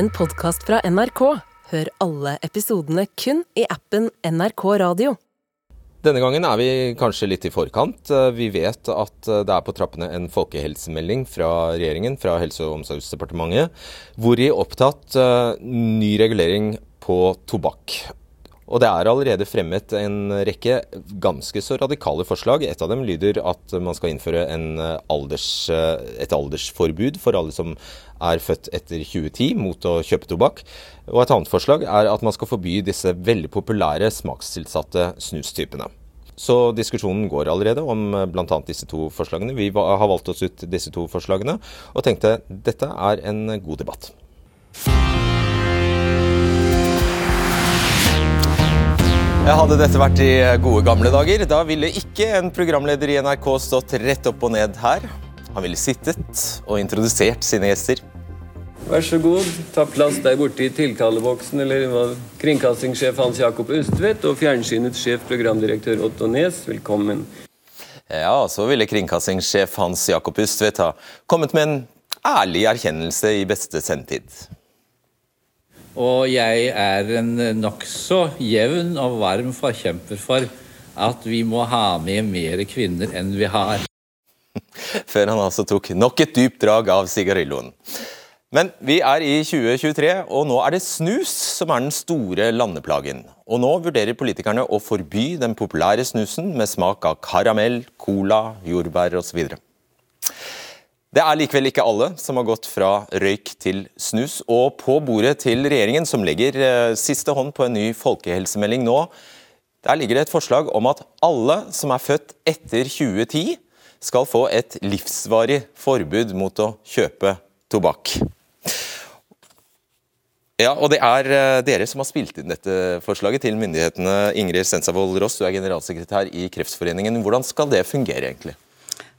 en podkast fra NRK. Hør alle episodene kun i appen NRK Radio. Denne gangen er vi kanskje litt i forkant. Eh, Vi vet at eh, det er på trappene en folkehelsemelding fra regjeringen, fra Helse- og omsorgsdepartementet, hvor de er opptatt eh, ny regulering på tobakk. Og det er allerede fremmet en rekke ganske så radikale forslag. Et av dem lyder at man skal innføre eh, alders, eh, et aldersforbud for alle som er født etter 2010 mot å kjøpe tobakk. Og et annet forslag er at man skal forby disse veldig populære smakstilsatte snustypene. Så diskusjonen går allerede om bl.a. disse to forslagene. Vi har valgt oss ut disse to forslagene og tenkte dette er en god debatt. Ja, hadde dette vært i gode gamle dager, da ville ikke en programleder i NRK stått rett opp og ned her. Han ville sittet og introdusert sine gjester. Vær så god, ta plass der borte i tiltaleboksen, eller hva? Kringkastingssjef Hans Jakob Østvedt og fjernsynets sjef programdirektør Otto Nes, velkommen. Ja, så ville kringkastingssjef Hans Jakob Ustvedt ha kommet med en ærlig erkjennelse i beste sendetid. Og jeg er en nokså jevn og varm forkjemper for at vi må ha med mer kvinner enn vi har. Før han altså tok nok et dypt drag av sigarilloen. Men vi er i 2023, og nå er det snus som er den store landeplagen. Og nå vurderer politikerne å forby den populære snusen med smak av karamell, cola, jordbær osv. Det er likevel ikke alle som har gått fra røyk til snus, og på bordet til regjeringen, som legger eh, siste hånd på en ny folkehelsemelding nå, der ligger det et forslag om at alle som er født etter 2010, skal få et livsvarig forbud mot å kjøpe tobakk. Ja, og Det er eh, dere som har spilt inn dette forslaget til myndighetene. Ingrid Sensavold Ross, du er generalsekretær i Kreftforeningen. Hvordan skal det fungere, egentlig?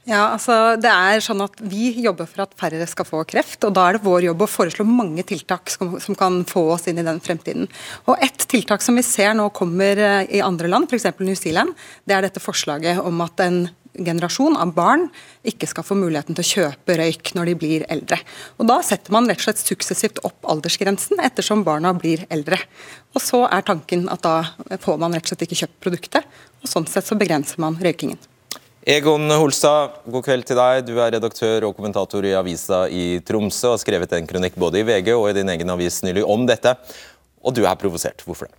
Ja, altså det er sånn at Vi jobber for at færre skal få kreft. og Da er det vår jobb å foreslå mange tiltak som, som kan få oss inn i den fremtiden. Og Et tiltak som vi ser nå kommer eh, i andre land, f.eks. New Zealand, det er dette forslaget om at en generasjon av barn ikke skal få muligheten til å kjøpe røyk når de blir eldre. Og Da setter man rett og slett suksessivt opp aldersgrensen ettersom barna blir eldre. Og Så er tanken at da får man rett og slett ikke kjøpt produktet, og sånn sett så begrenser man røykingen. Egon Holstad, god kveld til deg. Du er redaktør og kommentator i avisa i Tromsø og har skrevet en kronikk både i VG og i din egen avis nylig om dette. Og du er provosert. Hvorfor det?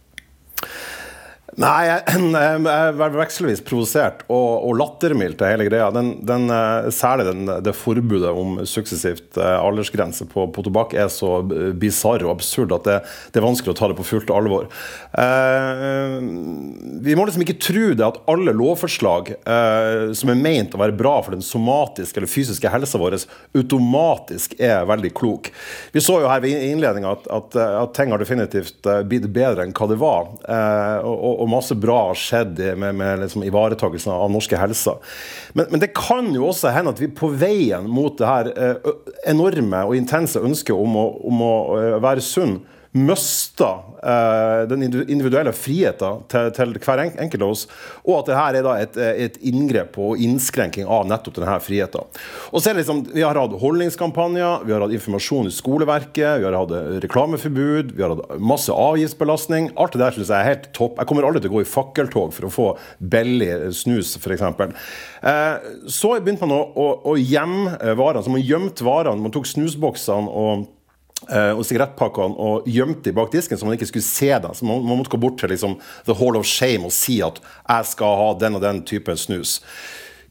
Nei, jeg, er vekselvis provosert og, og lattermild til hele greia. Den, den, eh, særlig den, det forbudet om suksessivt eh, aldersgrense på, på tobakk er så bisarr og absurd at det, det, er vanskelig å ta det på fullt alvor. Eh, vi må liksom ikke tro det at alle lovforslag eh, som er ment å være bra for den somatiske eller fysiske helsa vår, automatisk er veldig klok. Vi så jo her ved innledninga at, at, at, ting har definitivt eh, blitt bedre enn hva det var. Eh, og, og masse bra har skjedd med, med liksom ivaretakelsen av norske helsa. Men, men, det kan jo også hende at vi på veien mot det her eh, enorme og intense ønsket om å, om å være sunn, mista eh, den individuelle friheten til, til, hver enkelt av oss, og at dette er da et, et inngrep og innskrenking av nettopp denne friheten. Og så er det liksom, Vi har hatt holdningskampanjer, vi har hatt informasjon i skoleverket, vi har hatt reklameforbud, vi har hatt masse avgiftsbelastning. Alt det der synes jeg er helt topp. Jeg kommer aldri til å gå i fakkeltog for å få billig snus, f.eks. Eh, så begynte man å, å, å gjemme varene. så Man gjemte varene. Man tok snusboksene og og sigarettpakkene og gjemte de bak disken, så man ikke skulle se dem. Så man, man måtte gå bort til liksom, the hall of shame og si at 'jeg skal ha den og den typen snus'.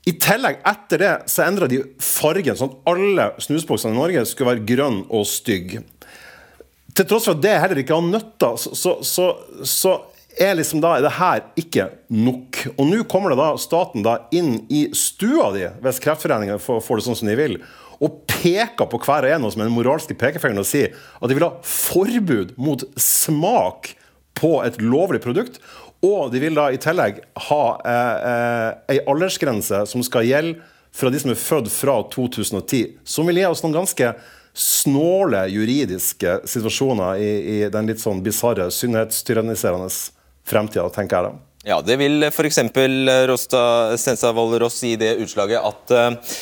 I tillegg, etter det, så endra de fargen, sånn at alle snusboksene i Norge skulle være grønne og stygge. Til tross for at det heller ikke har nytta, så, så, så, så er liksom da, er det her ikke nok. Og nå kommer det da staten da inn i stua di, hvis Kreftforeningen får, får det sånn som de vil og peker på hver og en som den moralske pekefingeren og sier at de vil ha forbud mot smak på et lovlig produkt. Og de vil da i tillegg ha eh, eh, ei aldersgrense som skal gjelde fra de som er født fra 2010. Som vil gi oss noen ganske snåle juridiske situasjoner i, i den litt sånn bisarre, sunnhetstyranniserende fremtida, tenker jeg da. Ja, det vil f.eks. Rosta Stensavold Ross i det utslaget at eh,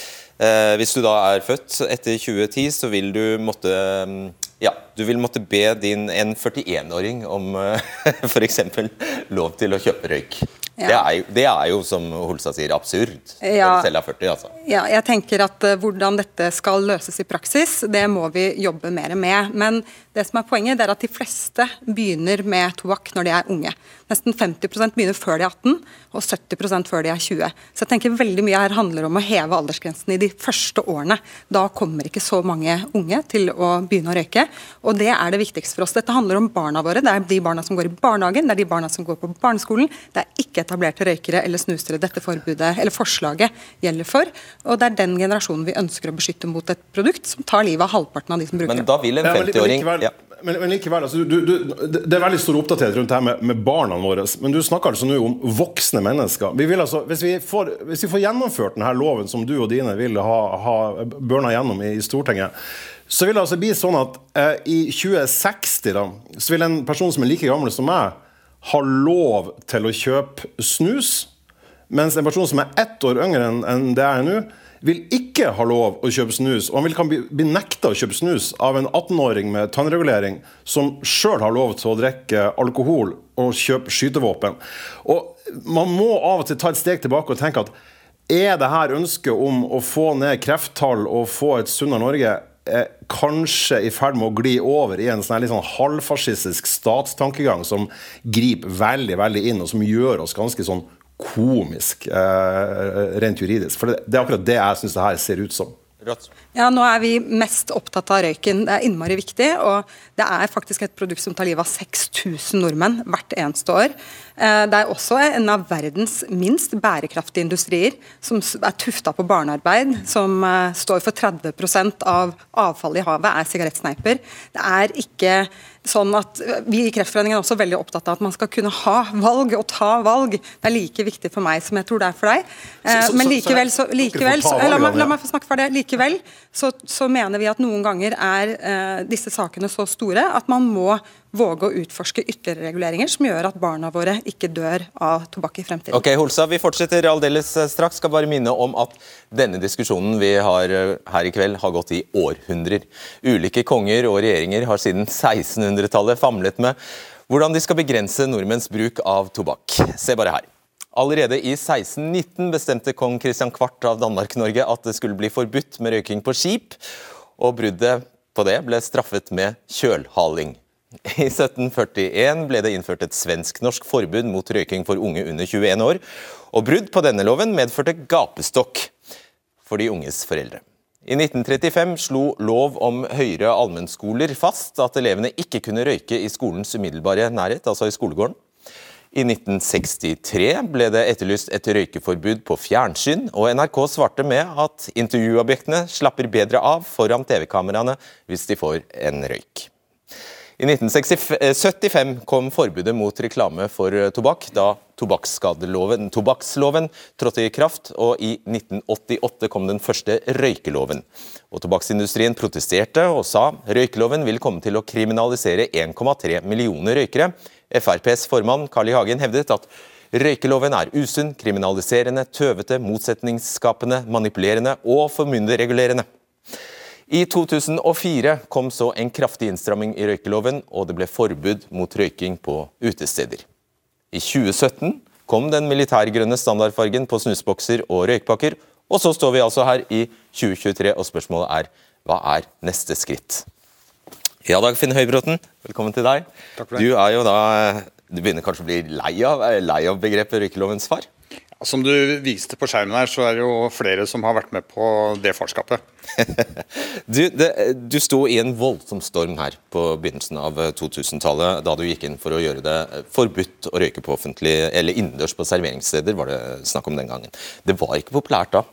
hvis du da er født etter 2010, så vil du måtte Ja, du vil måtte be din en 41-åring om f.eks. lov til å kjøpe røyk. Ja. Det, er jo, det, er jo, som Holstad sier, absurd. Ja. Selv er 40, altså. Ja, jeg tenker at uh, Hvordan dette skal løses i praksis, det må vi jobbe mer med. Men det som er poenget, det er at de fleste begynner med tobakk når de er unge. Nesten 50 begynner før de er 18, og 70 før de er 20. Så jeg tenker veldig mye her handler om å heve aldersgrensen i de første årene. Da kommer ikke så mange unge til å begynne å røyke, og det er det viktigste for oss. Dette handler om barna våre. Det er de barna som går i barnehagen, det er de barna som går på barneskolen. Det er ikke etablerte røykere eller snusere dette forbudet, eller forslaget gjelder for. Og det er den generasjonen vi ønsker å beskytte mot et produkt som tar livet av halvparten av de som bruker det. Men da vil en 50-åring ja, men, men, likevel, altså, du, du, Det er veldig stor oppdatering rundt det her med, med, barna våre. Men du snakker altså nå om voksne mennesker. Vi altså, hvis, vi får, hvis, vi får, gjennomført denne loven som du og dine vil ha, ha børna gjennom i, i Stortinget, så vil det altså bli sånn at eh, i 2060 da, så vil en person som er like gammel som meg, ha lov til å kjøpe snus, mens en person som er ett år yngre enn det jeg er nå, vil ikke ha lov å kjøpe snus. Og han vil kan bli, bli nekta å kjøpe snus av en 18-åring med tannregulering som sjøl har lov til å drikke alkohol og kjøpe skytevåpen. Og Man må av og til ta et steg tilbake og tenke at er det her ønsket om å få ned krefttall og få et sunnere Norge er kanskje i ferd med å gli over i en sånn litt sånn halvfascistisk statstankegang som griper veldig veldig inn, og som gjør oss ganske sånn komisk eh, rent juridisk. For det, det, er akkurat det jeg syns det her ser ut som. Ja, Nå er vi mest opptatt av røyken. Det er innmari viktig. Og det er faktisk et produkt som tar livet av 6000 nordmenn hvert eneste år. Eh, det er også en av verdens minst bærekraftige industrier, som er tufta på barnearbeid, som eh, står for 30% av avfallet i havet, er sigarettsneiper. Det er ikke sånn at Vi i Kreftforeningen er også veldig opptatt av at man skal kunne ha valg og ta valg. Det er like viktig for meg som jeg tror det er for deg. Eh, men likevel, så, likevel så, la, meg, la meg få snakke for det. Likevel så, så mener vi at noen ganger er disse sakene så store at man må våge å utforske ytterligere reguleringer som gjør at barna våre ikke dør av tobakk i fremtiden. Ok, Holsa, Vi fortsetter aldeles eh, straks. Skal bare minne om at denne diskusjonen vi har eh, her i kveld, har gått i århundrer. Ulike konger og regjeringer har siden 1600-tallet famlet med hvordan de skal begrense nordmenns bruk av tobakk. Se bare her. Allerede i 1619 bestemte kong Christian Kvart av Danmark-Norge at det skulle bli forbudt med røyking på skip, og bruddet på det ble straffet med kjølhaling. I 1741 ble det innført et svensk-norsk forbud mot røyking for unge under 21 år, og brudd på denne loven medførte gapestokk for de unges foreldre. I 1935 slo lov om høyere allmennskoler fast at elevene ikke kunne røyke i skolens umiddelbare nærhet, altså i skolegården. I 1963 ble det etterlyst et røykeforbud på fjernsyn, og NRK svarte med at intervjuobjektene slapper bedre av foran TV-kameraene hvis de får en røyk. I 1975 kom forbudet mot reklame for tobakk, da tobakksloven trådte i kraft, og i 1988 kom den første røykeloven. Og Tobakksindustrien protesterte og sa røykeloven vil komme til å kriminalisere 1,3 millioner røykere. FrPs formann Carl I. Hagen hevdet at røykeloven er usunn, kriminaliserende, tøvete, motsetningsskapende, manipulerende og formynderregulerende. I 2004 kom så en kraftig innstramming i røykeloven, og det ble forbud mot røyking på utesteder. I 2017 kom den militærgrønne standardfargen på snusbokser og røykpakker, og så står vi altså her i 2023, og spørsmålet er hva er neste skritt? Ja, Dagfinn Høybråten, velkommen til deg. Takk for det. Du er jo da Du begynner kanskje å bli lei av, lei av begrepet røykelovens far? Som du viste på skjermen her, så er det jo flere som har vært med på det farskapet. du, det, du sto i en voldsom storm her på begynnelsen av 2000-tallet, da du gikk inn for å gjøre det forbudt å røyke på offentlig, eller innendørs på serveringssteder, var det snakk om den gangen. Det var ikke populært da?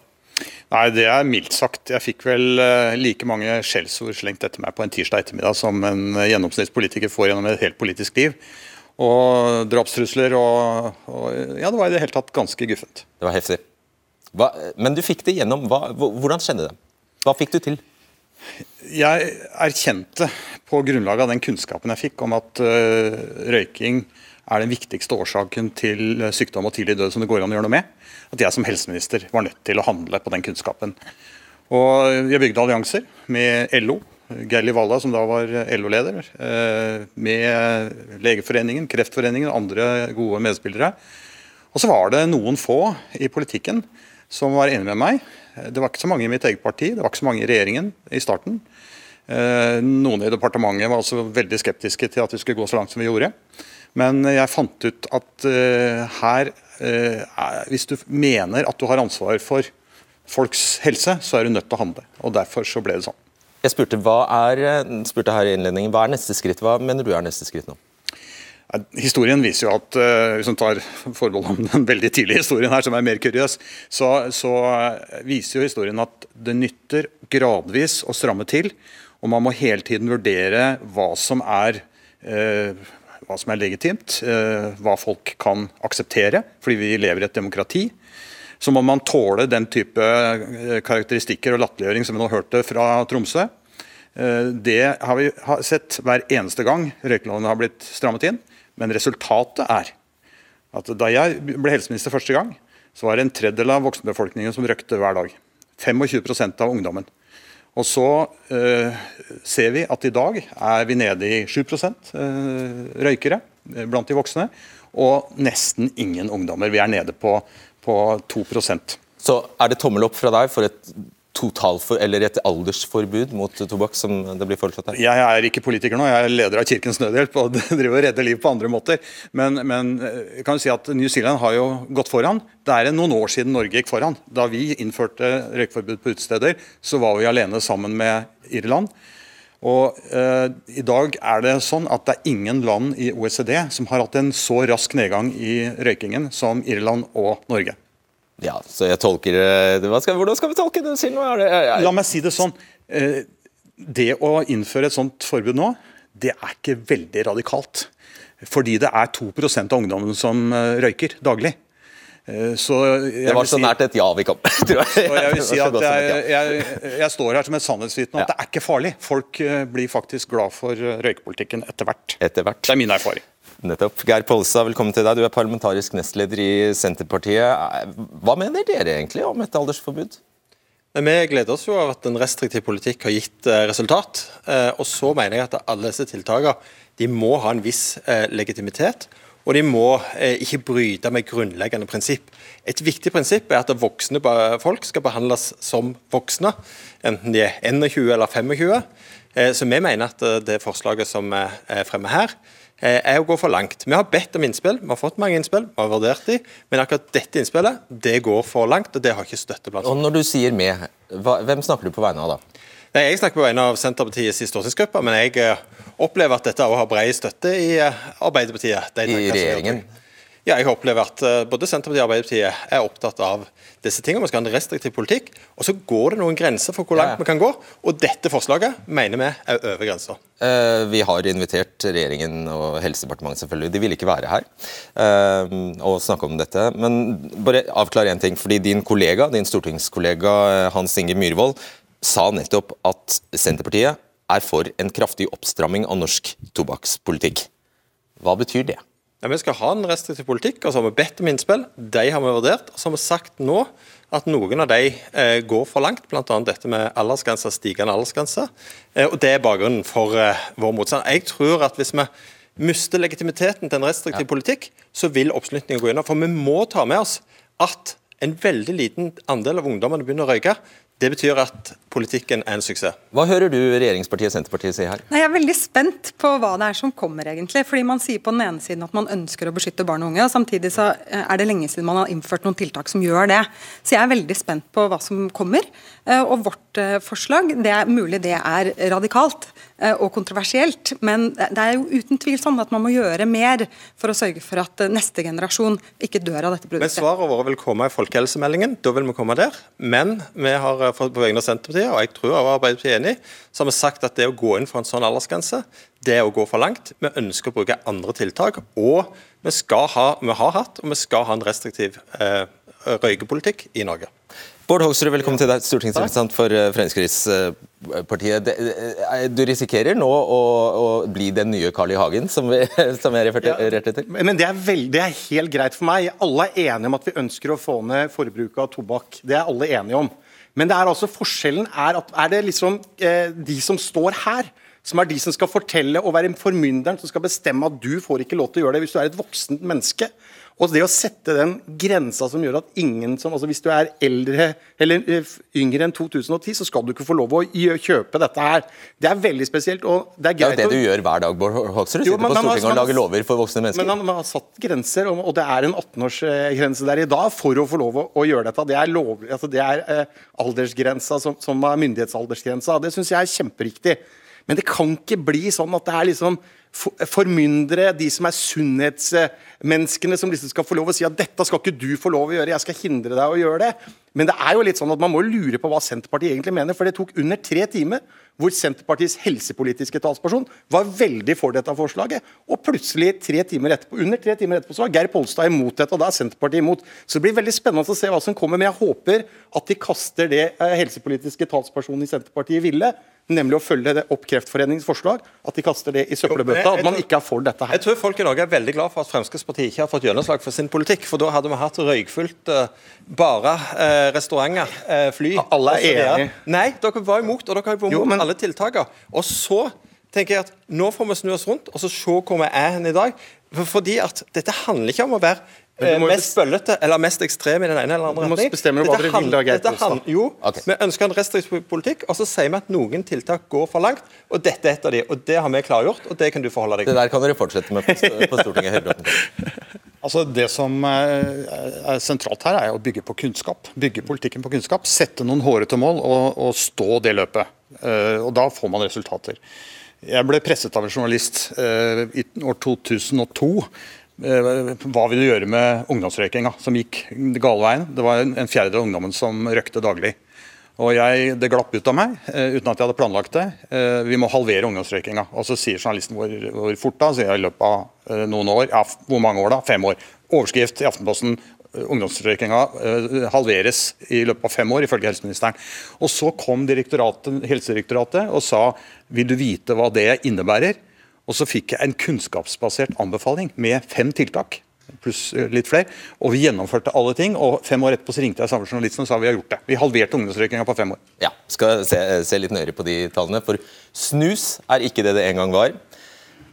Nei, det er mildt sagt. Jeg fikk vel eh, like mange skjellsord slengt etter meg på en tirsdag ettermiddag som en gjennomsnittspolitiker får gjennom et helt politisk liv og drapstrusler og, og, Ja, det var i det hele tatt ganske guffent. Det var heftig. Hva, men du fikk det gjennom. Hva, hvordan skjedde det? Hva fikk du til? Jeg erkjente på grunnlag av den kunnskapen jeg fikk om at uh, røyking er den viktigste årsaken til sykdom og tidlig død som det går an å gjøre noe med, at jeg som helseminister var nødt til å handle på den kunnskapen. Og Jeg bygde allianser med LO, Geir Walla, som da var LO-leder, med Legeforeningen, Kreftforeningen og andre gode medspillere. Og så var det noen få i politikken som var enig med meg. Det var ikke så mange i mitt eget parti, det var ikke så mange i regjeringen i starten. Noen i departementet var også veldig skeptiske til at vi skulle gå så langt som vi gjorde. Men jeg fant ut at her, hvis du mener at du har ansvar for folks helse, så er du nødt til å handle. Og Derfor så ble det sånn. Jeg spurte, hva er, spurte her i innledningen, hva er neste skritt? Hva mener du er neste skritt nå? Historien viser jo at hvis man tar forbehold om den veldig tidlige historien her, som er mer kuriøs, så, så, viser jo historien at det nytter gradvis å stramme til. Og man må hele tiden vurdere hva som er, eh, hva som er legitimt, eh, hva folk kan akseptere, fordi vi lever i et demokrati så må man tåle den type eh, karakteristikker og latterliggjøring som vi nå hørte fra Tromsø. Eh, det har vi sett hver eneste gang røykeloven har blitt strammet inn. Men resultatet er at da jeg ble helseminister første gang, så var det en tredjedel av voksenbefolkningen som røykte hver dag. 25% av ungdommen. Og så eh, ser vi at i dag er vi nede i 7% øh, røykere blant de voksne. Og nesten ingen ungdommer. Vi er nede på på 2 Så er det tommel opp fra deg for et totalfor, eller et aldersforbud mot tobakk, som det blir foreslått her? Jeg er ikke politiker nå, jeg er leder av Kirkens Nødhjelp og driver og redder liv på andre måter. Men, men jeg kan jo si at New Zealand har jo gått foran. Det er noen år siden Norge gikk foran. Da vi innførte røykforbud på utesteder, så var vi alene sammen med Irland. Og eh, I dag er det sånn at det er ingen land i OECD som har hatt en så rask nedgang i røykingen som Irland og Norge. Ja, så jeg tolker det skal, Hvordan skal vi tolke det? Silno? La meg si det sånn. Eh, det å innføre et sånt forbud nå, det er ikke veldig radikalt. Fordi det er 2% av ungdommen som eh, røyker daglig. Eh, det var så si, nært et ja vi kom. jeg vil si at jeg, jeg, jeg står her som et sannhetsvitne at ja. det er ikke farlig. Folk eh, blir faktisk glad for eh, røykepolitikken etter hvert. Etter hvert. Det er min erfaring. Nettopp. Geir Polstad, velkommen til deg. Du er parlamentarisk nestleder i Senterpartiet. Hva mener dere egentlig om et aldersforbud? Vi gleder oss jo av at en restriktiv politikk har gitt resultat. Og så mener jeg at alle disse tiltakene må ha en viss legitimitet. Og de må eh, ikke bryte med grunnleggende prinsipp. Et viktig prinsipp er at voksne folk skal behandles som voksne, enten de er 21 eller 25. Eh, så vi mener at eh, det forslaget som er fremme her, er å gå for langt. Vi har bedt om innspill, vi har fått mange innspill, vi har vurdert de, men akkurat dette innspillet det går for langt, og det har ikke støtte blant Og Når du sier vi, hvem snakker du på vegne av da? Nei, Jeg snakker på vegne av Senterpartiets stortingsgruppe, men jeg opplever at dette også har bred støtte i eh, Arbeiderpartiet. I regjeringen? Ja, jeg opplever at eh, både Senterpartiet og Arbeiderpartiet er opptatt av disse tingene. Vi skal ha en restriktiv politikk. Og så går det noen grenser for hvor langt ja, vi kan gå. Og dette forslaget mener vi er over grensa. Vi har invitert regjeringen og Helsedepartementet, selvfølgelig. De ville ikke være her og snakke om dette. Men bare avklar én ting. fordi Din kollega, din stortingskollega Hans Inge Myhrvold sa nettopp at Senterpartiet er for en kraftig oppstramming av norsk tobakkspolitikk. Hva betyr det? Ja, vi skal ha en restriktiv politikk, og så har vi bedt om innspill. De har vi vurdert. Og så har vi sagt nå at noen av de eh, går for langt, bl.a. dette med aldersgrenser, stigende aldersgrense. Eh, og Det er bakgrunnen for eh, vår motstand. Jeg tror at hvis vi mister legitimiteten til en restriktiv ja. politikk, så vil oppslutningen gå unna. For vi må ta med oss at en veldig liten andel av ungdommene begynner å røyke. Det betyr at politikken er en suksess. Hva hører du regjeringspartiet Senterpartiet si her? Nei, jeg er veldig spent på hva det er som kommer, egentlig. Fordi Man sier på den ene siden at man ønsker å beskytte barn og unge, og samtidig så eh, er det lenge siden man har innført noen tiltak som gjør det. Så jeg er veldig spent på hva som kommer. Eh, og vårt eh, forslag, det er mulig det er radikalt og kontroversielt, men det er jo uten tvil sånn at man må gjøre mer for å sørge for at neste generasjon ikke dør av dette produktet. Men Svaret vårt vil komme i folkehelsemeldingen, da vil vi komme der. Men vi har på vegne av Senterpartiet, og jeg tror også Arbeiderpartiet er enig, så har vi sagt at det å gå inn for en sånn aldersgrense, det er å gå for langt. Vi ønsker å bruke andre tiltak. Og vi, ha, vi har hatt, og vi skal ha en restriktiv eh, røykepolitikk i Norge. Bård Hoksrud, velkommen til deg, stortingsrepresentant for eh, Fremskrittspartiet. Eh, du risikerer nå å, å bli den nye Carl I. Hagen, som, vi, som jeg refererte til? Men det er, veld, det er, helt greit for meg. Alle er enige om at vi ønsker å få ned forbruket av tobakk. Det er alle enige om. Men det er altså forskjellen er at er det liksom eh, de som står her, som er de som skal fortelle og være formynderen som skal bestemme at du får ikke lov til å gjøre det hvis du er et voksent menneske. Og det å sette den grensa som gjør at ingen som altså Hvis du er eldre eller eh, yngre enn 2010, så skal du ikke få lov å kjøpe dette her. Det er veldig spesielt. og Det er greit Det er jo det du gjør hver dag, Bård Hoksrud. Jo, Sitter men- på men- man, og lager lover for voksne mennesker. Men man har satt grenser, og det er en 18-årsgrense der i dag for å få lov å, gjøre dette. Det er, lov, altså det er eh, aldersgrensa som, som er myndighetsaldersgrensa. Det syns jeg er kjemperiktig. Men det kan ikke bli sånn at det er liksom formyndere, de som er sunnhetsmenneskene, som liksom skal få lov å si at dette skal ikke du få lov å gjøre, jeg skal hindre deg å gjøre det. Men det er jo litt sånn at man må lure på hva Senterpartiet egentlig mener, for det tok under tre timer hvor Senterpartiets helsepolitiske talsperson var veldig for dette forslaget, og plutselig tre timer etterpå, under tre timer etterpå så var Geir Polstad imot dette, og da er Senterpartiet imot. Så det blir veldig spennende å se hva som kommer, men jeg håper at de kaster det eh, helsepolitiske talspersonen i Senterpartiet ville, nemlig å følge det opp Kreftforeningens forslag, at de kaster det i søppelbøtta, at man ikke er for dette her. Jeg tror folk i Norge er veldig glad for at Fremskrittspartiet ikke har fått gjennomslag for sin politikk. For da hadde vi hatt røykfullt uh, bare uh, restauranter, uh, fly Alle er enige. Nei, dere var imot, og dere har vært imot men- alle tiltakene. Og så tenker jeg at nå får vi snu oss rundt, og så se hvor vi er hen i dag. Fordi at dette handler ikke om å være Eh, mest bøllete eller mest ekstrem i den ene eller andre retning. Dette dere vil da, Geir dette hand- Jo, okay. vi ønsker en restriktiv politikk, og så sier vi at noen tiltak går for langt, og dette er et av de, og det har vi klargjort, og det kan du forholde deg til. Det der kan dere fortsette med på, Stortinget. Altså Det som eh, er sentralt her, er å bygge på kunnskap. Bygge politikken på kunnskap. Sette noen hårete mål og, og stå det løpet. Eh, og Da får man resultater. Jeg ble presset av en journalist eh, i år 2002. Eh, hva vil du gjøre med ungdomsrøykinga som gikk gale veien? Det var en, fjerdedel av ungdommen som røykte daglig. Og jeg, Det glapp ut av meg, eh, uten at jeg hadde planlagt det. Eh, vi må halvere ungdomsrøykinga. Og så sier journalisten hvor, hvor fort da? Sier jeg i løpet av noen år. Ja, hvor mange år da? Fem år. Overskrift i Aftenposten. Ungdomsrøykinga halveres i løpet av fem år, ifølge helseministeren. Og Så kom direktoratet, Helsedirektoratet og sa vil du vite hva det innebærer? Og så fikk jeg en kunnskapsbasert anbefaling med fem tiltak. Pluss eh, litt flere. Og vi gjennomførte alle ting. Og fem år etterpå så ringte jeg samme journalisten og sa vi har gjort det. Vi halverte ungdomsrøykinga på fem år. Ja, skal se, se litt nøyere på de tallene. For snus er ikke det det en gang var.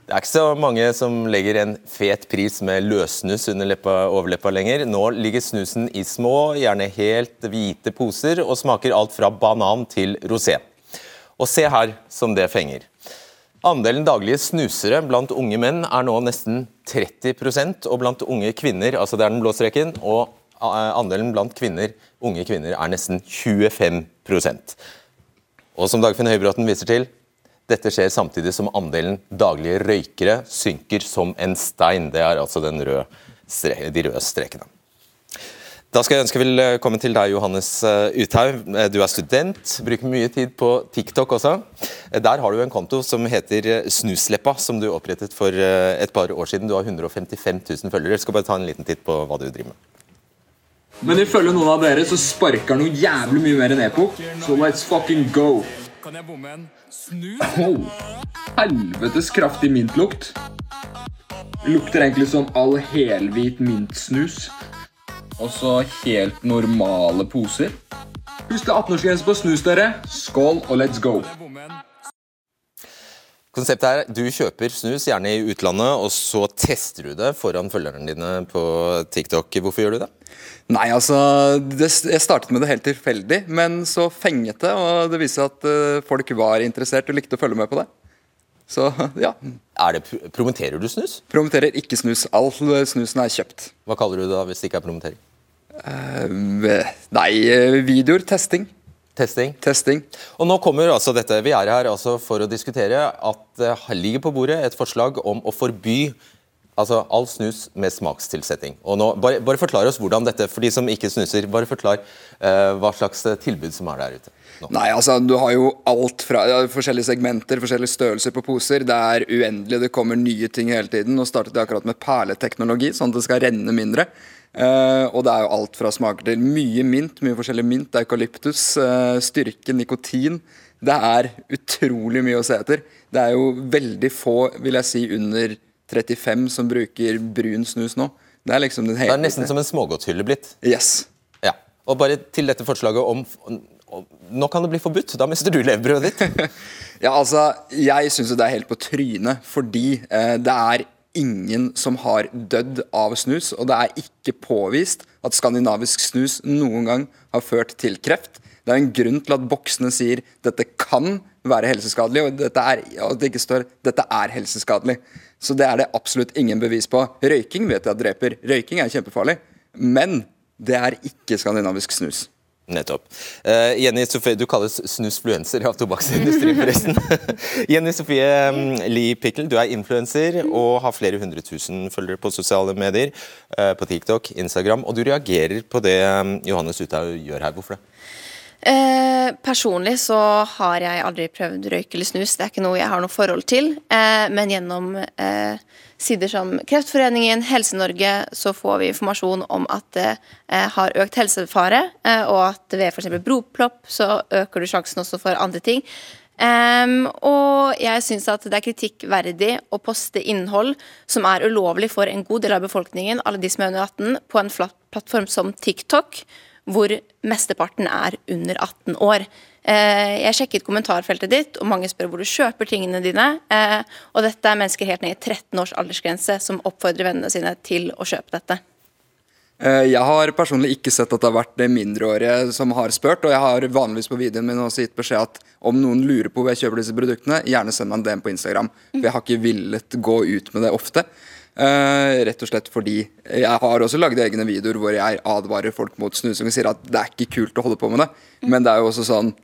Det er ikke så mange som legger en fet pris med løssnus under leppa, overleppa lenger. Nå ligger snusen i små, gjerne helt hvite poser og smaker alt fra banan til rosé. Og se her som det fenger. Andelen daglige snusere blant unge menn er nå nesten 30% og blant unge kvinner, altså det er den blå streken, og eh, andelen blant kvinner, unge kvinner er nesten 25% Og som Dagfinn Høybråten viser til, dette skjer samtidig som andelen daglige røykere synker som en stein. Det er altså røde de røde strekene. Da skal jeg ønske velkommen til deg, Johannes eh, Uthaug. Eh, Du er student, bruker mye tid på TikTok også. Eh, Der har du en konto som heter eh, Snusleppa, som du opprettet for eh, et par år siden. Du har 155 000 følgere. Jeg skal bare ta en liten titt på hva du driver med. Men ifølge noen av dere så sparker noe jævlig mye mer enn Epok, så let's fucking go. Kan jeg bomme en snus? Oh, helvetes kraftig mintlukt. Lukter egentlig som all helhvit mintsnus. Og så helt normale poser. Husk det er 18-årsgrense på snus, dere. Skål og let's go. Konseptet er du kjøper snus, gjerne i utlandet, og så tester du det foran følgerne dine på TikTok. Hvorfor gjør du det? Nei, altså det, Jeg startet med det helt tilfeldig, men så fenget det. Og det viser at eh, folk var interessert og likte å følge med på det. Så ja. Er det, promoterer du snus? Promoterer ikke snus. All snusen er kjøpt. Hva kaller du det da hvis det ikke er promotering? Uh, nei, eh, videoer. Testing. Testing. Testing. Og nå kommer altså dette, Vi er her altså for å diskutere at det ligger på bordet et forslag om å forby altså all snus med smakstilsetting. Og nå, bare, bare forklar oss hvordan dette, for de som ikke snuser, bare forklar uh, hva slags tilbud som er der ute. Nei, altså du har jo alt fra ja, forskjellige segmenter, forskjellige størrelser på poser. Det er uendelig, det kommer nye ting hele tiden. Nå startet de akkurat med perleteknologi, sånn at det skal renne mindre. Uh, og det er jo alt fra smaker til mye mint, mye forskjellig mint, eukalyptus, uh, styrke, nikotin. Det er utrolig mye å se etter. Det er jo veldig få, vil jeg si, under 35 som bruker brun snus nå. Det er liksom den hele... Det er nesten som en smågodthylle blitt. Yes. Ja. Og bare til dette forslaget om nå kan det bli forbudt. Da mister du levebrødet ditt. ja, altså, Jeg syns det er helt på trynet, fordi eh, det er ingen som har dødd av snus, og det er ikke påvist at skandinavisk snus noen gang har ført til kreft. Det er en grunn til at boksene sier dette kan være helseskadelig, og dette det ikke står dette er helseskadelig. Så det er det absolutt ingen bevis på. Røyking vet jeg dreper. Røyking er kjempefarlig. Men det er ikke skandinavisk snus. Nettopp. Uh, Jenny Sofie, du kalles snusfluenser av tobakksindustrien, forresten. Jenny Sofie um, Lee Pikkel, du er influenser og har flere hundre tusen følgere på sosiale medier. Uh, på TikTok, Instagram. Og du reagerer på det um, Johannes Uthaug gjør her. Hvorfor det? Eh, personlig så har jeg aldri prøvd røyk eller snus. Det er ikke noe jeg har noe forhold til. Eh, men gjennom eh, sider som Kreftforeningen, Helse-Norge, så får vi informasjon om at det eh, har økt helsefare, eh, og at ved f.eks. blodplopp så øker du sjansen også for andre ting. Um, og jeg syns at det er kritikkverdig å poste innhold som er ulovlig for en god del av befolkningen, alle de som er under 18, på en plattform som TikTok hvor mesteparten er under 18 år. Eh, jeg sjekket kommentarfeltet ditt, og mange spør hvor du kjøper tingene dine. Eh, og dette er mennesker helt ned i 13 års aldersgrense som oppfordrer vennene sine til å kjøpe dette. Eh, jeg har personlig ikke sett at det har vært mindreårige som har spurt, og jeg har vanligvis på videoen min også gitt beskjed at om noen lurer på hvor jeg kjøper disse produktene, gjerne send meg en DM på Instagram. For jeg har ikke villet gå ut med det ofte. Uh, rett og slett fordi jeg har også lagd egne videoer hvor jeg advarer folk mot snusing og sier at det er ikke kult å holde på med det. Mm. Men det er jo også sånn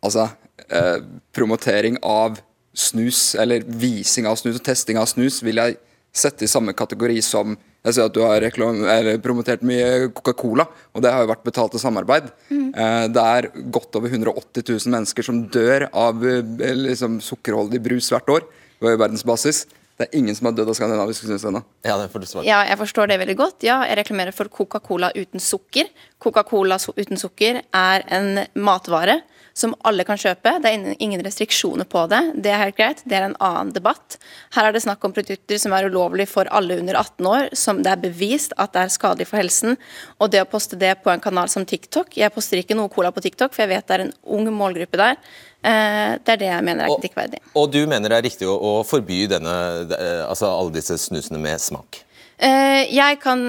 Altså, uh, promotering av snus, eller vising av snus og testing av snus, vil jeg sette i samme kategori som jeg ser at du har reklam, promotert mye Coca-Cola, og det har jo vært betalt til samarbeid. Mm. Uh, det er godt over 180 000 mennesker som dør av liksom, sukkerholdig brus hvert år på verdensbasis. Det er ingen som har dødd av skandinavisk snus ennå. Ja, ja, jeg forstår det veldig godt. Ja, jeg reklamerer for Coca-Cola uten sukker. Coca-Cola uten sukker er en matvare som alle kan kjøpe. Det er ingen restriksjoner på det. Det er helt greit. Det er en annen debatt. Her er det snakk om produkter som er ulovlig for alle under 18 år, som det er bevist at det er skadelig for helsen. Og det å poste det på en kanal som TikTok Jeg poster ikke noe cola på TikTok, for jeg vet det er en ung målgruppe der. Eh, det er det jeg mener er kritikkverdig. Og, og du mener det er riktig å, å forby denne, altså alle disse snusene med smak? Eh, jeg kan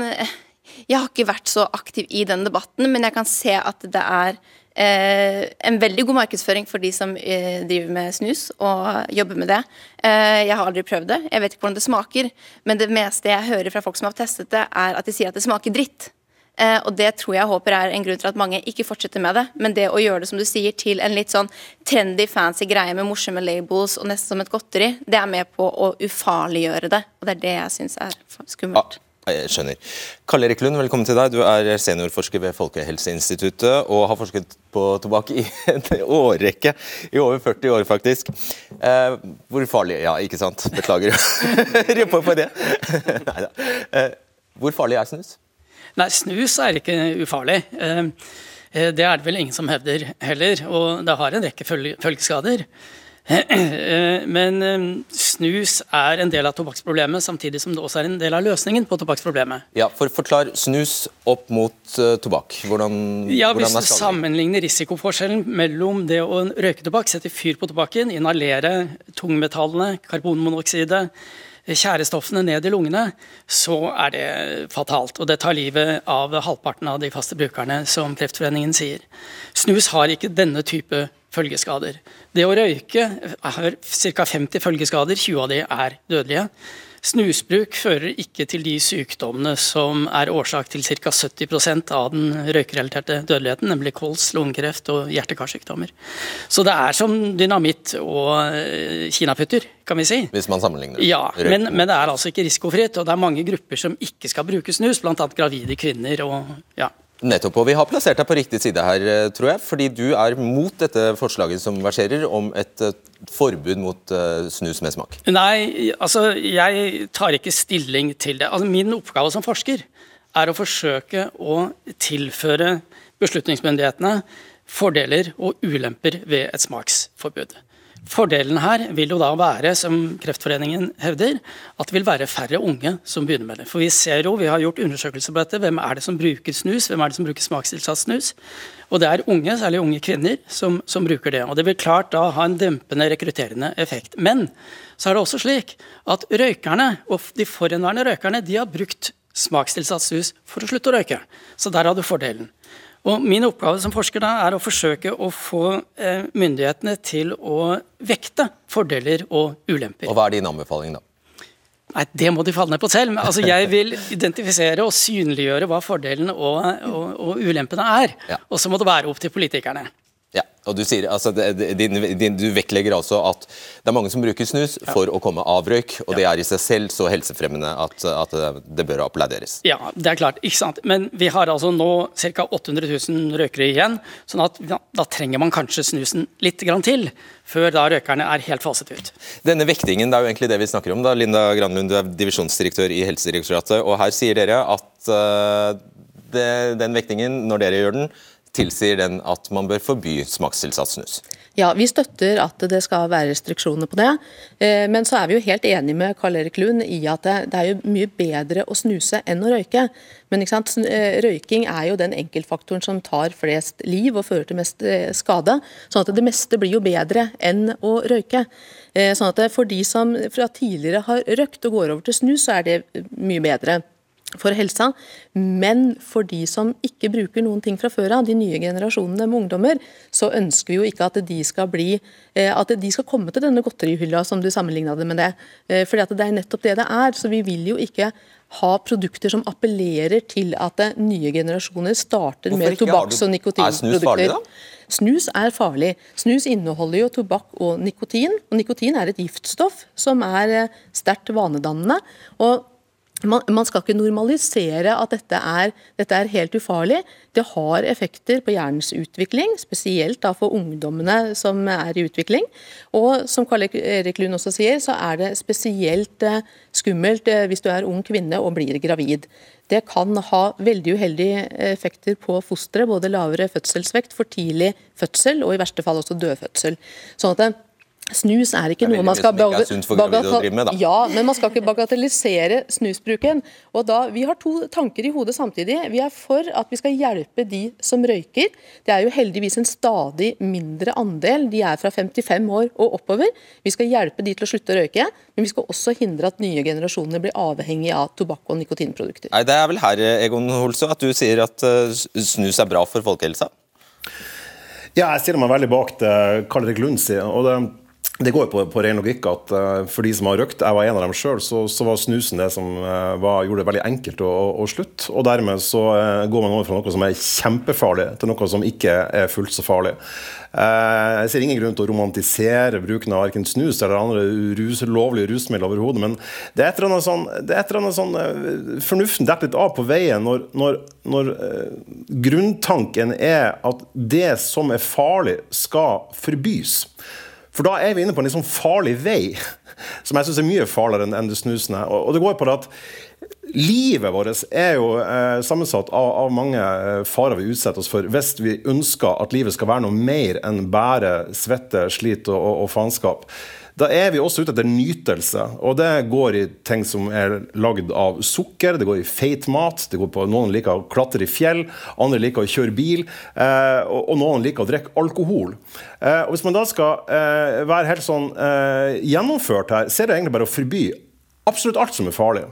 Jeg har ikke vært så aktiv i den debatten, men jeg kan se at det er Eh, en veldig god markedsføring for de som eh, driver med snus og jobber med det. Eh, jeg har aldri prøvd det, jeg vet ikke hvordan det smaker. Men det meste jeg hører fra folk som har testet det, er at de sier at det smaker dritt. Eh, og det tror jeg håper er en grunn til at mange ikke fortsetter med det. Men det å gjøre det som du sier til en litt sånn trendy, fancy greie med morsomme labels og nesten som et godteri, det er med på å ufarliggjøre det. Og det er det jeg syns er skummelt. Ah. Jeg skjønner. Karl Erik Lund, velkommen til deg. Du er seniorforsker ved Folkehelseinstituttet og har forsket på tobakk i en årrekke. I over 40 år, faktisk. Eh, hvor farlig Ja, ikke sant. Beklager. på, på det. Neida. Eh, hvor farlig er snus? Nei, snus er ikke ufarlig. Eh, eh det er det vel ingen som hevder heller. Og det har en rekke følgeskader. Men eh, snus er en del av tobakksproblemet, samtidig som det også er en del av løsningen på tobakksproblemet. Ja, for Forklar snus opp mot uh, tobakk. Hvordan, ja, Hvis du sammenligner risikoforskjellen mellom det å røyke tobakk, sette fyr på tobakken, inhalere tungmetallene, karbonmonoksidet, tjærestoffene ned i lungene, så er det fatalt. Og det tar livet av halvparten av de faste brukerne, som Kreftforeningen sier. Snus har ikke denne type følgeskader. Det å røyke har ca. 50 følgeskader, 20 av de er dødelige. Snusbruk fører ikke til de sykdommene som er årsak til ca. 70% av den røykerelaterte dødeligheten, nemlig kols, lungekreft og hjerte-karsykdommer. Så det er som dynamitt og eh, kinaputter, kan vi si. Hvis man sammenligner. Ja, men, men, det er altså ikke risikofritt. Og det er mange grupper som ikke skal bruke snus, bl.a. gravide kvinner og ja, Nettopp, og Vi har plassert deg på riktig side her, eh, tror jeg. Fordi du er mot dette forslaget som verserer om et eh, forbud mot uh, snus med smak. Nei, altså jeg tar ikke stilling til det. Altså, min oppgave som forsker er å forsøke å tilføre beslutningsmyndighetene fordeler og ulemper ved et smaksforbud. Fordelen her vil jo da være, som Kreftforeningen hevder, at det vil være færre unge som begynner med det. For vi ser jo, vi har gjort undersøkelser på dette. Hvem er det som bruker snus? Hvem er det som bruker smakstilsatt snus? Og det er unge, særlig unge kvinner, som, som, bruker det. Og det vil klart da ha en dempende, rekrutterende effekt. Men så er det også slik at røykerne, og de forhenværende røykerne, de har brukt smakstilsatt snus for å slutte å røyke. Så der har du fordelen. Og Min oppgave som forsker da er å forsøke å få eh, myndighetene til å vekte fordeler og ulemper. Og Hva er din anbefaling, da? Nei, Det må de falle ned på selv. Men altså, jeg vil identifisere og synliggjøre hva fordelene og, og, og ulempene er. Ja. Og så må det være opp til politikerne. Ja, og du, sier, altså, din, din, du, vektlegger altså at det er mange som bruker snus ja. for å komme av røyk, og ja. det er i seg selv så helsefremmende at, at det bør applauderes. Ja, det er klart. ikke sant? Men vi har altså nå ca. 800 000 røykere igjen, sånn at da, da trenger man kanskje snusen litt grann til før da røkerne er helt faset ut. Denne vektingen, det er jo egentlig det vi snakker om. da. Linda Granlund, du er divisjonsdirektør i Helsedirektoratet, og her sier dere at uh, det, den vektingen, når dere gjør den, tilsier den at man bør forby smakstilsatt snus? Ja, Vi støtter at det skal være restriksjoner på det. Eh, men så er vi jo helt enige med Karl Erik Lund i at det er jo mye bedre å snuse enn å røyke. Men eh, røyking er jo den enkeltfaktoren som tar flest liv og fører til mest eh, skade. sånn at det meste blir jo bedre enn å røyke. Sånn at For de som fra tidligere har røykt og går over til snus, så er det mye bedre for helsa, men for de som ikke bruker noen ting fra før av, de nye generasjonene med ungdommer, så ønsker vi jo ikke at de skal bli eh, at de skal komme til denne godterihylla som du sammenligna det med det. Eh, fordi at det er nettopp det det er. Så vi vil jo ikke ha produkter som appellerer til at nye generasjoner starter med tobakks- og nikotinprodukter. Er snus er farlig. Snus inneholder jo tobakk og nikotin. og Nikotin er et giftstoff som er eh, sterkt vanedannende. og man, man, skal ikke normalisere at dette er, dette er, helt ufarlig. Det har effekter på hjernens utvikling, spesielt da for ungdommene som er i utvikling. Og som Karl Erik Lund også sier, så er det spesielt eh, skummelt eh, hvis du er ung kvinne og blir gravid. Det kan ha veldig uheldige effekter på fosteret, både lavere fødselsvekt, for tidlig fødsel og i verste fall også dødfødsel. Sånn at Snus er ikke noe man skal med, ja, men man skal ikke bagatellisere snusbruken. Og da, Vi har to tanker i hodet samtidig. Vi er for at vi skal hjelpe de som røyker. Det er jo heldigvis en stadig mindre andel. De er fra 55 år og oppover. Vi skal hjelpe de til å slutte å røyke, men vi skal også hindre at nye generasjoner blir avhengige av tobakk og nikotinprodukter. Nei, Det er vel her Egon Holse, at du sier at eh, snus er bra for folkehelsa? Ja, jeg stiller meg veldig bak det Karl Erik Lund sier. og det det går på, på ren logikk at uh, for de som har røkt, jeg var en av dem sjøl, så, så, var snusen det som uh, var, gjorde det veldig enkelt å, å, å slutte. Og dermed så uh, går man over fra noe som er kjempefarlig, til noe som ikke er fullt så farlig. jeg ser ingen grunn til å romantisere bruken av verken snus eller andre rus, lovlige rusmidler overhodet, men det er et eller annet sånn, det er et eller annet sånn Fornuften detter litt av på veien når, når, når grunntanken er at det som er farlig, skal forbys. For da er vi inne på en litt sånn farlig vei, som jeg syns er mye farligere enn det snusen er. Og det går på at livet vårt er jo eh, sammensatt av, av, mange eh, farer vi utsetter oss for hvis vi ønsker at livet skal være noe mer enn bare svette, slit og, og, og faenskap. Da er vi også ute etter nytelse, og det går i ting som er lagd av sukker, det går i feit mat, det går på noen liker å klatre i fjell, andre liker å kjøre bil, eh, og, og, noen liker å drikke alkohol. Eh, og Hvis man da skal eh, være helt sånn eh, gjennomført her, så er det egentlig bare å forby absolutt alt som er farlig.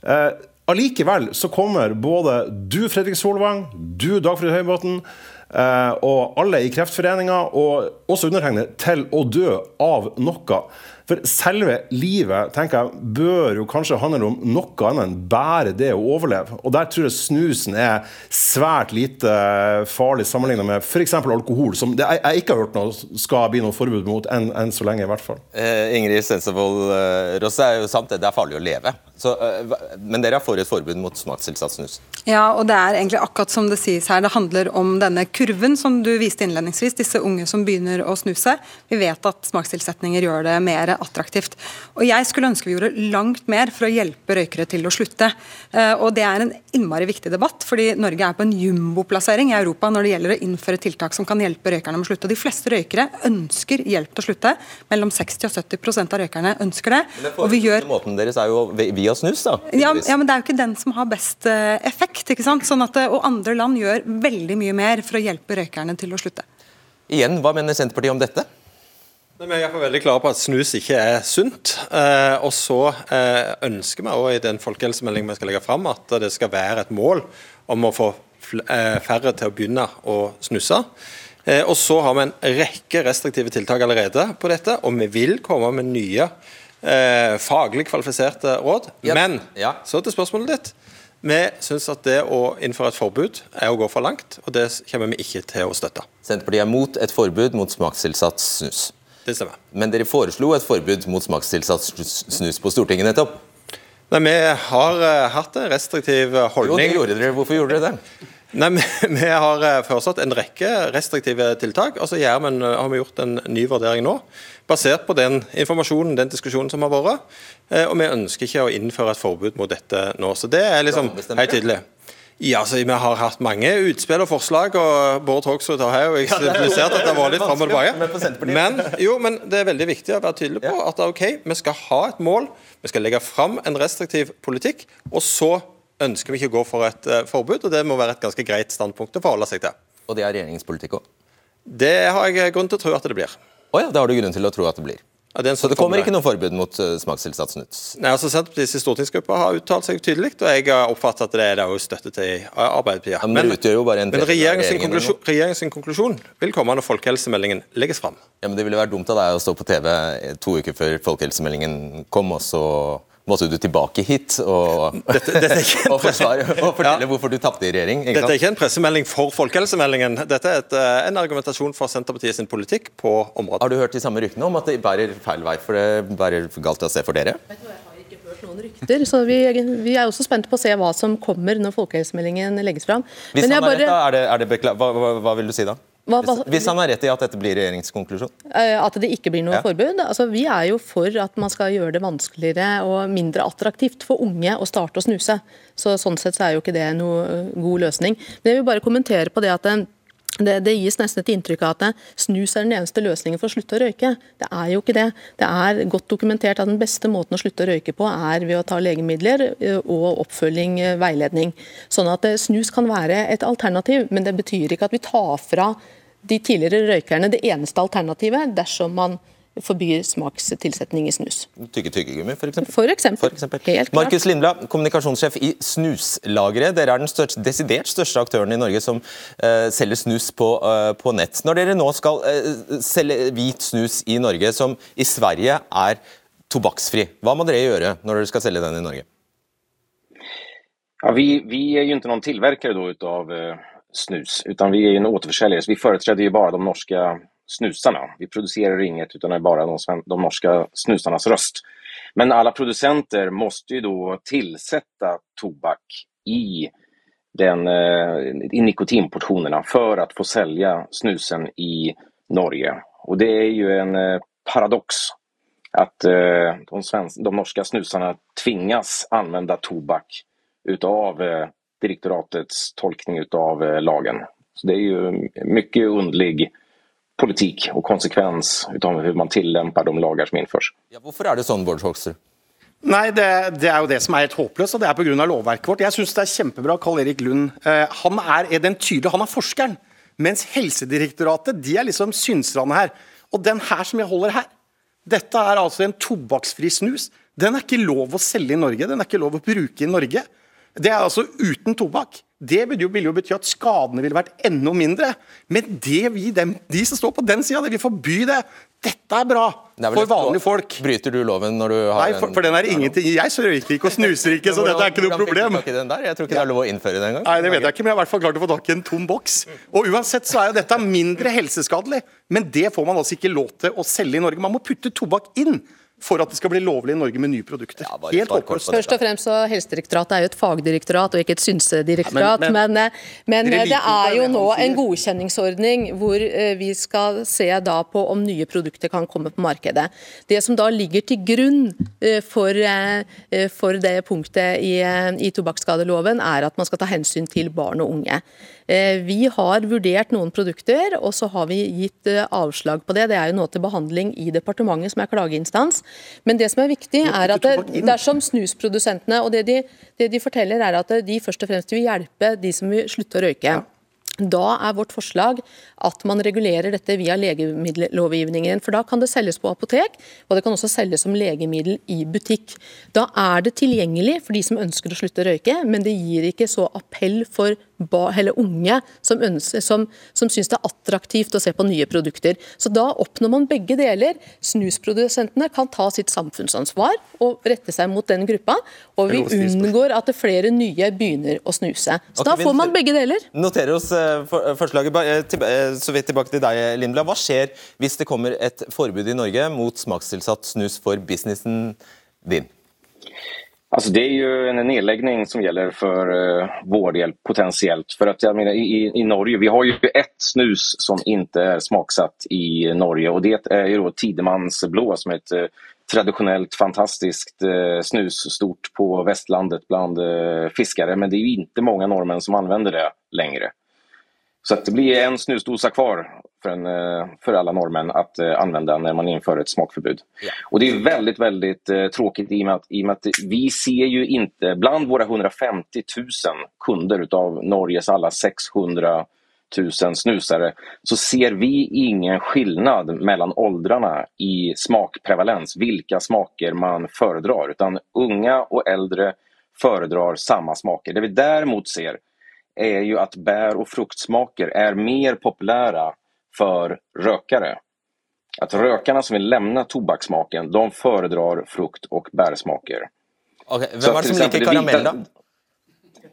Eh, allikevel så kommer både du, Fredrik Solvang, du, Dagfrid Høybråten, og alle i Kreftforeninga, og også undertegnede, til å dø av noe. For selve livet tenker jeg, bør jo kanskje handle om noe annet enn bare det å overleve. Og der tror jeg snusen er svært lite farlig sammenlignet med f.eks. alkohol, som jeg, jeg, ikke har hørt noe skal bli noe forbud mot enn, enn så lenge, i hvert fall. Eh, Ingrid Stensevold uh, Rosse, er jo sant det, det er farlig å leve. Så, uh, men dere er for et forbud mot smakstilsatt snus? Ja, og det er egentlig akkurat som det sies her. Det handler om denne kurven som du viste innledningsvis, disse unge som begynner å snuse. Vi vet at smakstilsetninger gjør det mer mer attraktivt. Og Jeg skulle ønske vi gjorde langt mer for å hjelpe røykere til å slutte. Eh, og Det er en innmari viktig debatt, fordi Norge er på en jumboplassering i Europa når det gjelder å innføre tiltak som kan hjelpe røykerne med å slutte. Og De fleste røykere ønsker hjelp til å slutte. Mellom 60 og 70% av røykerne ønsker det. Men Og vi gjør... Måten deres er jo via snus, da. Ja, ja, men Det er jo ikke den som har best eh, effekt. ikke sant? Sånn at, og Andre land gjør veldig mye mer for å hjelpe røykerne til å slutte. Igjen, Hva mener Senterpartiet om dette? Vi er iallfall veldig klare på at snus ikke er sunt. Eh, og så eh, ønsker vi i den folkehelsemeldingen vi skal legge fram, at det skal være et mål om å få eh, færre til å begynne å snuse. Eh, og så har vi en rekke restriktive tiltak allerede på dette, og vi vil komme med nye eh, faglig kvalifiserte råd. Men Ja. så til spørsmålet ditt. Vi syns at det å innføre et forbud er å gå for langt, og det kommer vi ikke til å støtte. Senterpartiet er mot et forbud mot smakstilsatt snus. Det stemmer. Men dere foreslo et forbud mot smakstilsatt snus- på Stortinget nettopp. Nei, Vi har eh, hatt en restriktiv holdning. Jo, det gjorde dere. Hvorfor gjorde dere det? Nei, vi, vi har eh, foreslått en rekke restriktive tiltak, og så vi en- har vi gjort en ny vurdering nå. Basert på den informasjonen, den diskusjonen som har vært. Eh, Og vi ønsker ikke å innføre et forbud mot dette nå. Så det er liksom helt tydelig. Ja, så Vi har hatt mange utspill og forslag, og Bård Hoksrud har jo eksemplifisert at det har vært litt fram og tilbake. Men, jo, men det er veldig viktig å være tydelig på at ok, vi skal ha et mål, vi skal legge fram en restriktiv politikk, og så ønsker vi ikke å gå for et eh, forbud, og det må være et ganske greit standpunkt å forholde seg til. Og det er regjeringens politikk òg? Det har jeg grunn til å tro at det blir. Å ja, det har du grunn til å tro at det blir. Ja, Så det kommer ikke noe forbud mot uh, smakstilsatt snus? Nei, altså Senterpartiets stortingsgruppe har uttalt seg tydelig, og jeg har oppfattet at det er det også støtte til i Arbeiderpartiet. Ja, men det utgjør jo bare en men regjeringens, regjeringen konklusjon, regjeringens konklusjon vil komme når folkehelsemeldingen legges fram. Ja, men Det ville vært dumt av deg å stå på TV to uker før folkehelsemeldingen kom, og så måtte du tilbake hit og, og forsvare og fortelle hvorfor du tapte i regjering. ikke Dette er ikke en pressemelding for folkehelsemeldingen. Dette er et, eh, en argumentasjon for Senterpartiet sin politikk på området. Har du hørt de samme ryktene om at det bærer feil vei, for det bærer galt av sted for dere? noen rykter, så vi, vi er også spente på å se hva som kommer når folkehelsemeldingen legges fram. Hvis han er rett, da, er det, er det bekla hva, hva, hva vil du si da? Hva- hva- Hvis, han har rett i at dette blir regjeringskonklusjon? konklusjon? At det ikke blir noe Ja. forbud. Altså, vi er jo for at man skal gjøre det vanskeligere og mindre attraktivt for unge å starte å snuse. Så Sånn sett så er jo ikke det noe eh, god løsning. Men jeg vil bare kommentere på det at eh, det, det gis nesten et inntrykk av at snus er den eneste løsningen for å slutte å røyke. Det er jo ikke det. Det er godt dokumentert at den beste måten å slutte å røyke på er ved å ta legemidler eh, og oppfølging, eh, veiledning. Sånn at eh, snus kan være et alternativ, men det betyr ikke at vi tar fra de tidligere røykerne det eneste alternativet dersom man forbyr smakstilsetning i snus. Tygge tyggegummi, f.eks.? For eksempel. Helt klart. Markus Lindblad, kommunikasjonssjef i Snuslageret. Dere er den største, desidert største aktøren i Norge som uh, selger snus på, uh, på nett. Når dere nå skal uh, selge hvit snus i Norge, som i Sverige er tobakksfri, hva må dere gjøre når dere skal selge den i Norge? Ja, vi, vi är ju inte någon tillverkare då utav eh, snus, utan vi är jo en återförsäljare. Så vi företräder ju bara de norska snusarna. Vi producerar inget, utan det är bara de, de norska snusarnas röst. Men alla producenter måste ju då tillsätta tobak i, den, eh, i nikotinportionerna för att få sälja snusen i Norge. Och det är ju en eh, paradox att eh, de, svensk, de norska snusarna tvingas använda tobak utav direktoratets tolkning utav lagen. Så det är ju mycket undlig politik och konsekvens utav hur man tillämpar de lagar som införs. Ja, hvorfor er det sånn, Bård Hoksrud? Nei, det, det er jo det som er helt håpløst, og det er pga. lovverket vårt. Jeg syns det er kjempebra. Karl Erik Lund eh, han er, er den tydelige, han er forskeren. Mens Helsedirektoratet de er liksom synserne her. Og den her som jeg holder her, dette er altså en tobakksfri snus. Den er ikke lov å selge i Norge, den er ikke lov å bruke i Norge. Det er altså uten tobakk. Det ville jo, vil jo bety at skadene ville vært enda mindre. Men det vi, dem, de som står på den sida, vil forby det. Dette er bra Det er for vanlige folk. Bryter du loven når du har Nei, for, for den er ingenting. Jeg røyker ikke og snuser ikke, så dette er ikke noe problem. den? Jeg tror ikke det er lov å innføre det engang. Nei, det vet jeg ikke, men jeg har i hvert fall klart å få tak i en tom boks. Og uansett så er jo dette mindre helseskadelig, men det får man altså ikke lov til å selge i Norge. Man må putte tobakk inn for at det skal bli lovlig i Norge med nye produkter. Helt håpløst. Først og fremst så Helsedirektoratet er jo et fagdirektorat og ikke et synsedirektorat. Ja, men- men men, men det er jo nå en godkjenningsordning hvor eh, vi skal se da på om nye produkter kan komme på markedet. Det som da ligger til grunn eh, for, eh, eh, for det punktet i, eh, i tobakksskadeloven, er at man skal ta hensyn til barn og unge. Eh, Vi har vurdert noen produkter, og så har vi gitt eh, avslag på det. Det er jo nå til behandling i departementet, som er klageinstans. Men det som er viktig, er at det, dersom snusprodusentene og det de, det de forteller, er at de først og fremst vil hjelpe de som vil slutte å røyke. Da er vårt forslag at man regulerer dette via legemiddellovgivningen. For da kan det selges på apotek, og det kan også selges som legemiddel i butikk. Da er det tilgjengelig for de som ønsker å slutte å røyke, men det gir ikke så appell for eller unge som, ønsker, som, som syns det er attraktivt å se på nye produkter. Så da oppnår man begge deler. Snusprodusentene kan ta sitt samfunnsansvar og rette seg mot den gruppa, og vi unngår at det flere nye begynner å snuse. Så okay, da får man begge deler. Noterer oss eh, eh, forslaget. Eh, Så vidt tilbake til deg, Lindblad. Hva skjer hvis det kommer et forbud i Norge mot smakstilsatt snus for businessen din? Alltså det är ju en nedläggning som gäller för uh, vår del potentiellt. För att jag menar, i, i Norge, vi har ju ett snus som inte är smaksatt i Norge och det är ju då blå som är ett eh, traditionellt fantastiskt eh, snus stort på västlandet bland eh, fiskare. Men det är ju inte många norrmän som använder det längre. Så att det blir en snusdosa kvar för, en, eh, för alla norrmän att eh, använda när man inför ett smakförbud. Och det är väldigt, väldigt eh, tråkigt i och, med att, i och med att vi ser ju inte, bland våra 150 000 kunder utav Norges alla 600 000 snusare, så ser vi ingen skillnad mellan åldrarna i smakprevalens, vilka smaker man föredrar. Utan unga och äldre föredrar samma smaker. Det vi däremot ser är ju att bär och fruktsmaker är mer populära för rökare. Att rökarna som vill lämna tobaksmaken, de föredrar frukt och bärsmaker. Okay, Vem er det som liker karamell, da?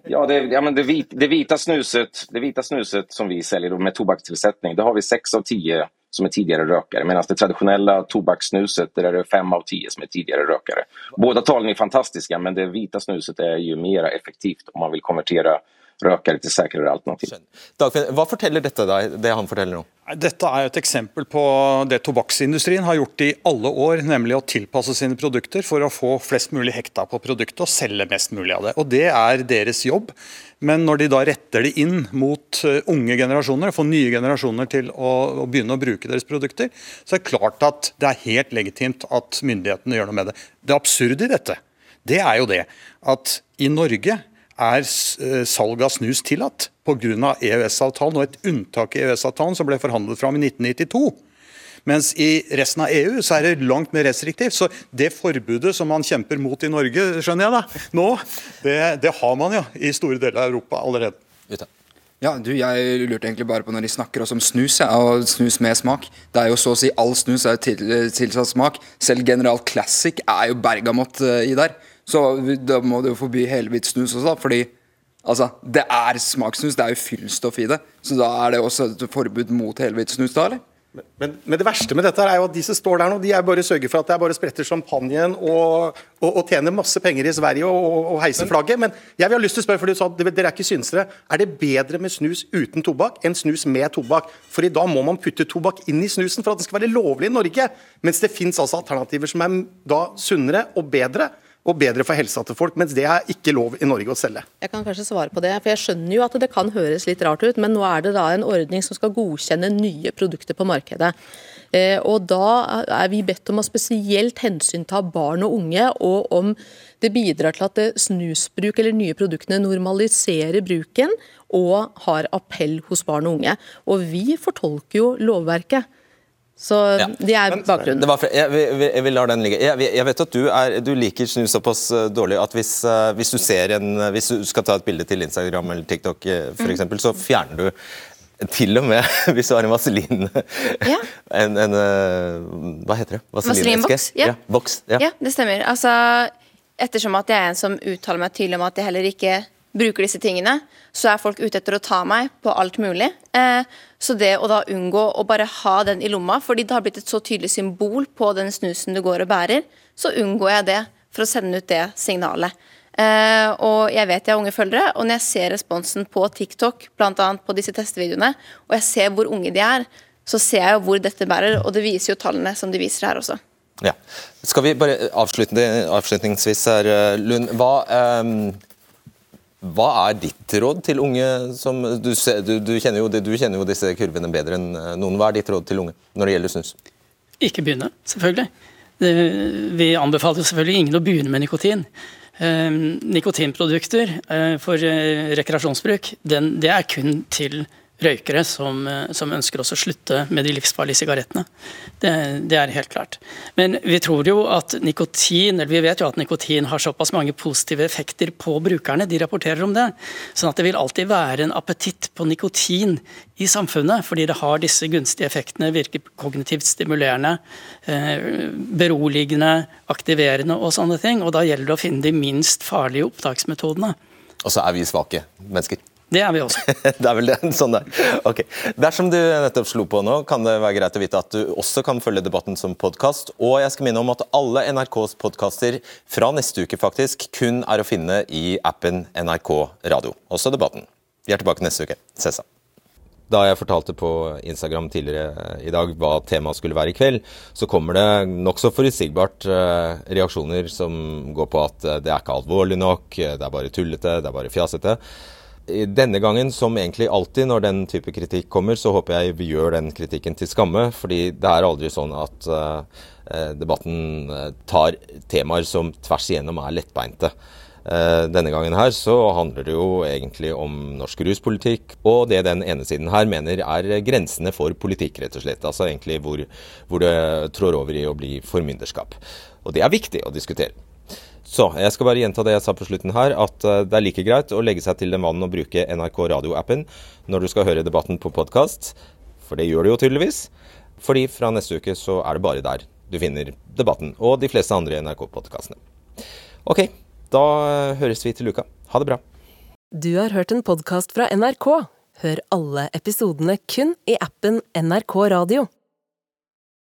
Ja, det, ja men det, vit, det, vita snuset, det vita snuset som vi säljer då med tobakstillsättning, det har vi 6 av 10 som är tidigare rökare. Medan det traditionella tobakssnuset, där är det 5 av 10 som är tidigare rökare. Båda talen är fantastiska, men det vita snuset är ju mer effektivt om man vill konvertera rökare till sikrere alternativ. Dagfinn, hva forteller dette deg, det han forteller nå? Dette er et eksempel på det tobakksindustrien har gjort i alle år, nemlig å tilpasse sine produkter for å få flest mulig hekta på produktet og selge mest mulig av det. Og Det er deres jobb. Men når de da retter det inn mot eh, unge generasjoner, får nye generasjoner til å, å begynne å bruke deres produkter, så er det klart at det er helt legitimt at myndighetene gjør noe med det. Det absurde i dette, det er jo det at i Norge er eh, salg av snus tillatt pga. EØS-avtalen og et unntak i EØS-avtalen som ble forhandlet fram i 1992. Mens i resten av EU så er det langt mer restriktivt. Så det forbudet som man kjemper mot i Norge, skjønner jeg da, nå, det, det har man jo i store deler av Europa allerede. Ja, du, Jeg lurte egentlig bare på når de snakker også om snus, ja, og snus med smak. Det er jo så å si All snus er tilsatt smak. Selv General Classic er jo bergamott eh, i der. Så da må du jo forby helhvit snus også, da, fordi altså, det er smakssnus. Det er jo fyllstoff i det. Så da er det også et forbud mot helhvit snus, da, eller? Men, men det verste med dette er jo at de som står der nå, de er bare sørger for at det er bare spretter champagnen og, og, og tjener masse penger i Sverige og, og, og heiser flagget. Men jeg vil ha lyst til å spørre, for du sa at dere er ikke synsere. Er det bedre med snus uten tobakk enn snus med tobakk? For i dag må man putte tobakk inn i snusen for at den skal være lovlig i Norge. Mens det fins altså alternativer som er da sunnere og bedre. Og bedre for helsa til folk, mens det er ikke lov i Norge å selge. Jeg kan kanskje svare på det, for jeg skjønner jo at det kan høres litt rart ut, men nå er det da en ordning som skal godkjenne nye produkter på markedet. Eh, og Da er vi bedt om å spesielt hensynta barn og unge, og om det bidrar til at snusbruk eller nye produktene normaliserer bruken og har appell hos barn og unge. Og vi fortolker jo lovverket. Så det er bakgrunnen. Det var, jeg, jeg, jeg vil la den ligge. Jeg, jeg vet at du, er, du liker snus såpass eh, dårlig at hvis, eh, hvis, du ser en, hvis du skal ta et bilde til Instagram eller TikTok, eh, for Mm. eksempel, så fjerner du til og med hvis du har en vaselin en, en, eh, Hva heter det? Vaselinboks? Ja. Ja, boks, ja. Ja, det stemmer. Altså, ettersom at jeg er en som uttaler meg tydelig om at jeg heller ikke bruker disse tingene, så er folk ute etter å ta meg på alt mulig. Eh, så det å da unngå å bare ha den i lomma, fordi det har blitt et så tydelig symbol på den snusen du går og bærer, så unngår jeg det for å sende ut det signalet. Eh, og jeg vet jeg har unge følgere, og når jeg ser responsen på TikTok, bl.a. på disse testvideoene, og jeg ser hvor unge de er, så ser jeg jo hvor dette bærer, og det viser jo tallene som de viser her også. Ja. Skal vi bare avslutningsvis her, eh, Lund. Hva, um, hva er ditt råd til unge som du, du, du, kjenner jo, du, kjenner jo, disse kurvene bedre enn eh, noen. Hva er ditt råd til unge når det gjelder snus? Ikke begynne, selvfølgelig. Vi anbefaler selvfølgelig ingen å begynne med nikotin. Ehm, nikotinprodukter eh, for rekreasjonsbruk, den, det er kun til røykere som, eh, som, ønsker også å slutte med de livsfarlige sigarettene. Det, det, er helt klart. Men vi tror jo at nikotin, eller vi vet jo at nikotin har såpass mange positive effekter på brukerne, de rapporterer om det. Sånn at det vil alltid være en appetitt på nikotin i samfunnet, fordi det har disse gunstige effektene, virker kognitivt stimulerende, eh, beroligende, aktiverende og sånne ting. Og da gjelder det å finne de minst farlige opptaksmetodene. Og så er vi svake mennesker. Det er vi også. det er vel det, sånn der. Ok. Dersom du nettopp slo på nå, kan det være greit å vite at du også kan følge debatten som podkast. Og jeg skal minne om at alle NRKs podkaster fra neste uke faktisk kun er å finne i appen NRK Radio. Også debatten. Vi er tilbake neste uke. Ses da. Da jeg fortalte på Instagram tidligere i dag hva temaet skulle være i kveld, så kommer det nokså forutsigbart eh, reaksjoner som går på at eh, det er ikke alvorlig nok, det er bare tullete, det er bare fjasete. Denne gangen, som egentlig alltid når den type kritikk kommer, så håper jeg vi gjør den kritikken til skamme. Fordi det er aldri sånn at uh, debatten tar temaer som tvers igjennom er lettbeinte. Denne gangen her så handler det jo egentlig om norsk ruspolitikk, og det den ene siden her mener er grensene for politikk, rett og slett. Altså egentlig hvor, hvor det trår over i å bli formynderskap. Og det er viktig å diskutere. Så jeg skal bare gjenta det jeg sa på slutten her, at eh, det er like greit å legge seg til den vanen å bruke NRK Radio-appen når du skal høre debatten på podkast, for det gjør du jo tydeligvis. Fordi fra neste uke så er det bare der du finner debatten, og de fleste andre NRK-podkastene. Ok, da eh, høres vi til uka. Ha det bra. Du har hørt en podkast fra NRK. Hør alle episodene kun i appen NRK Radio.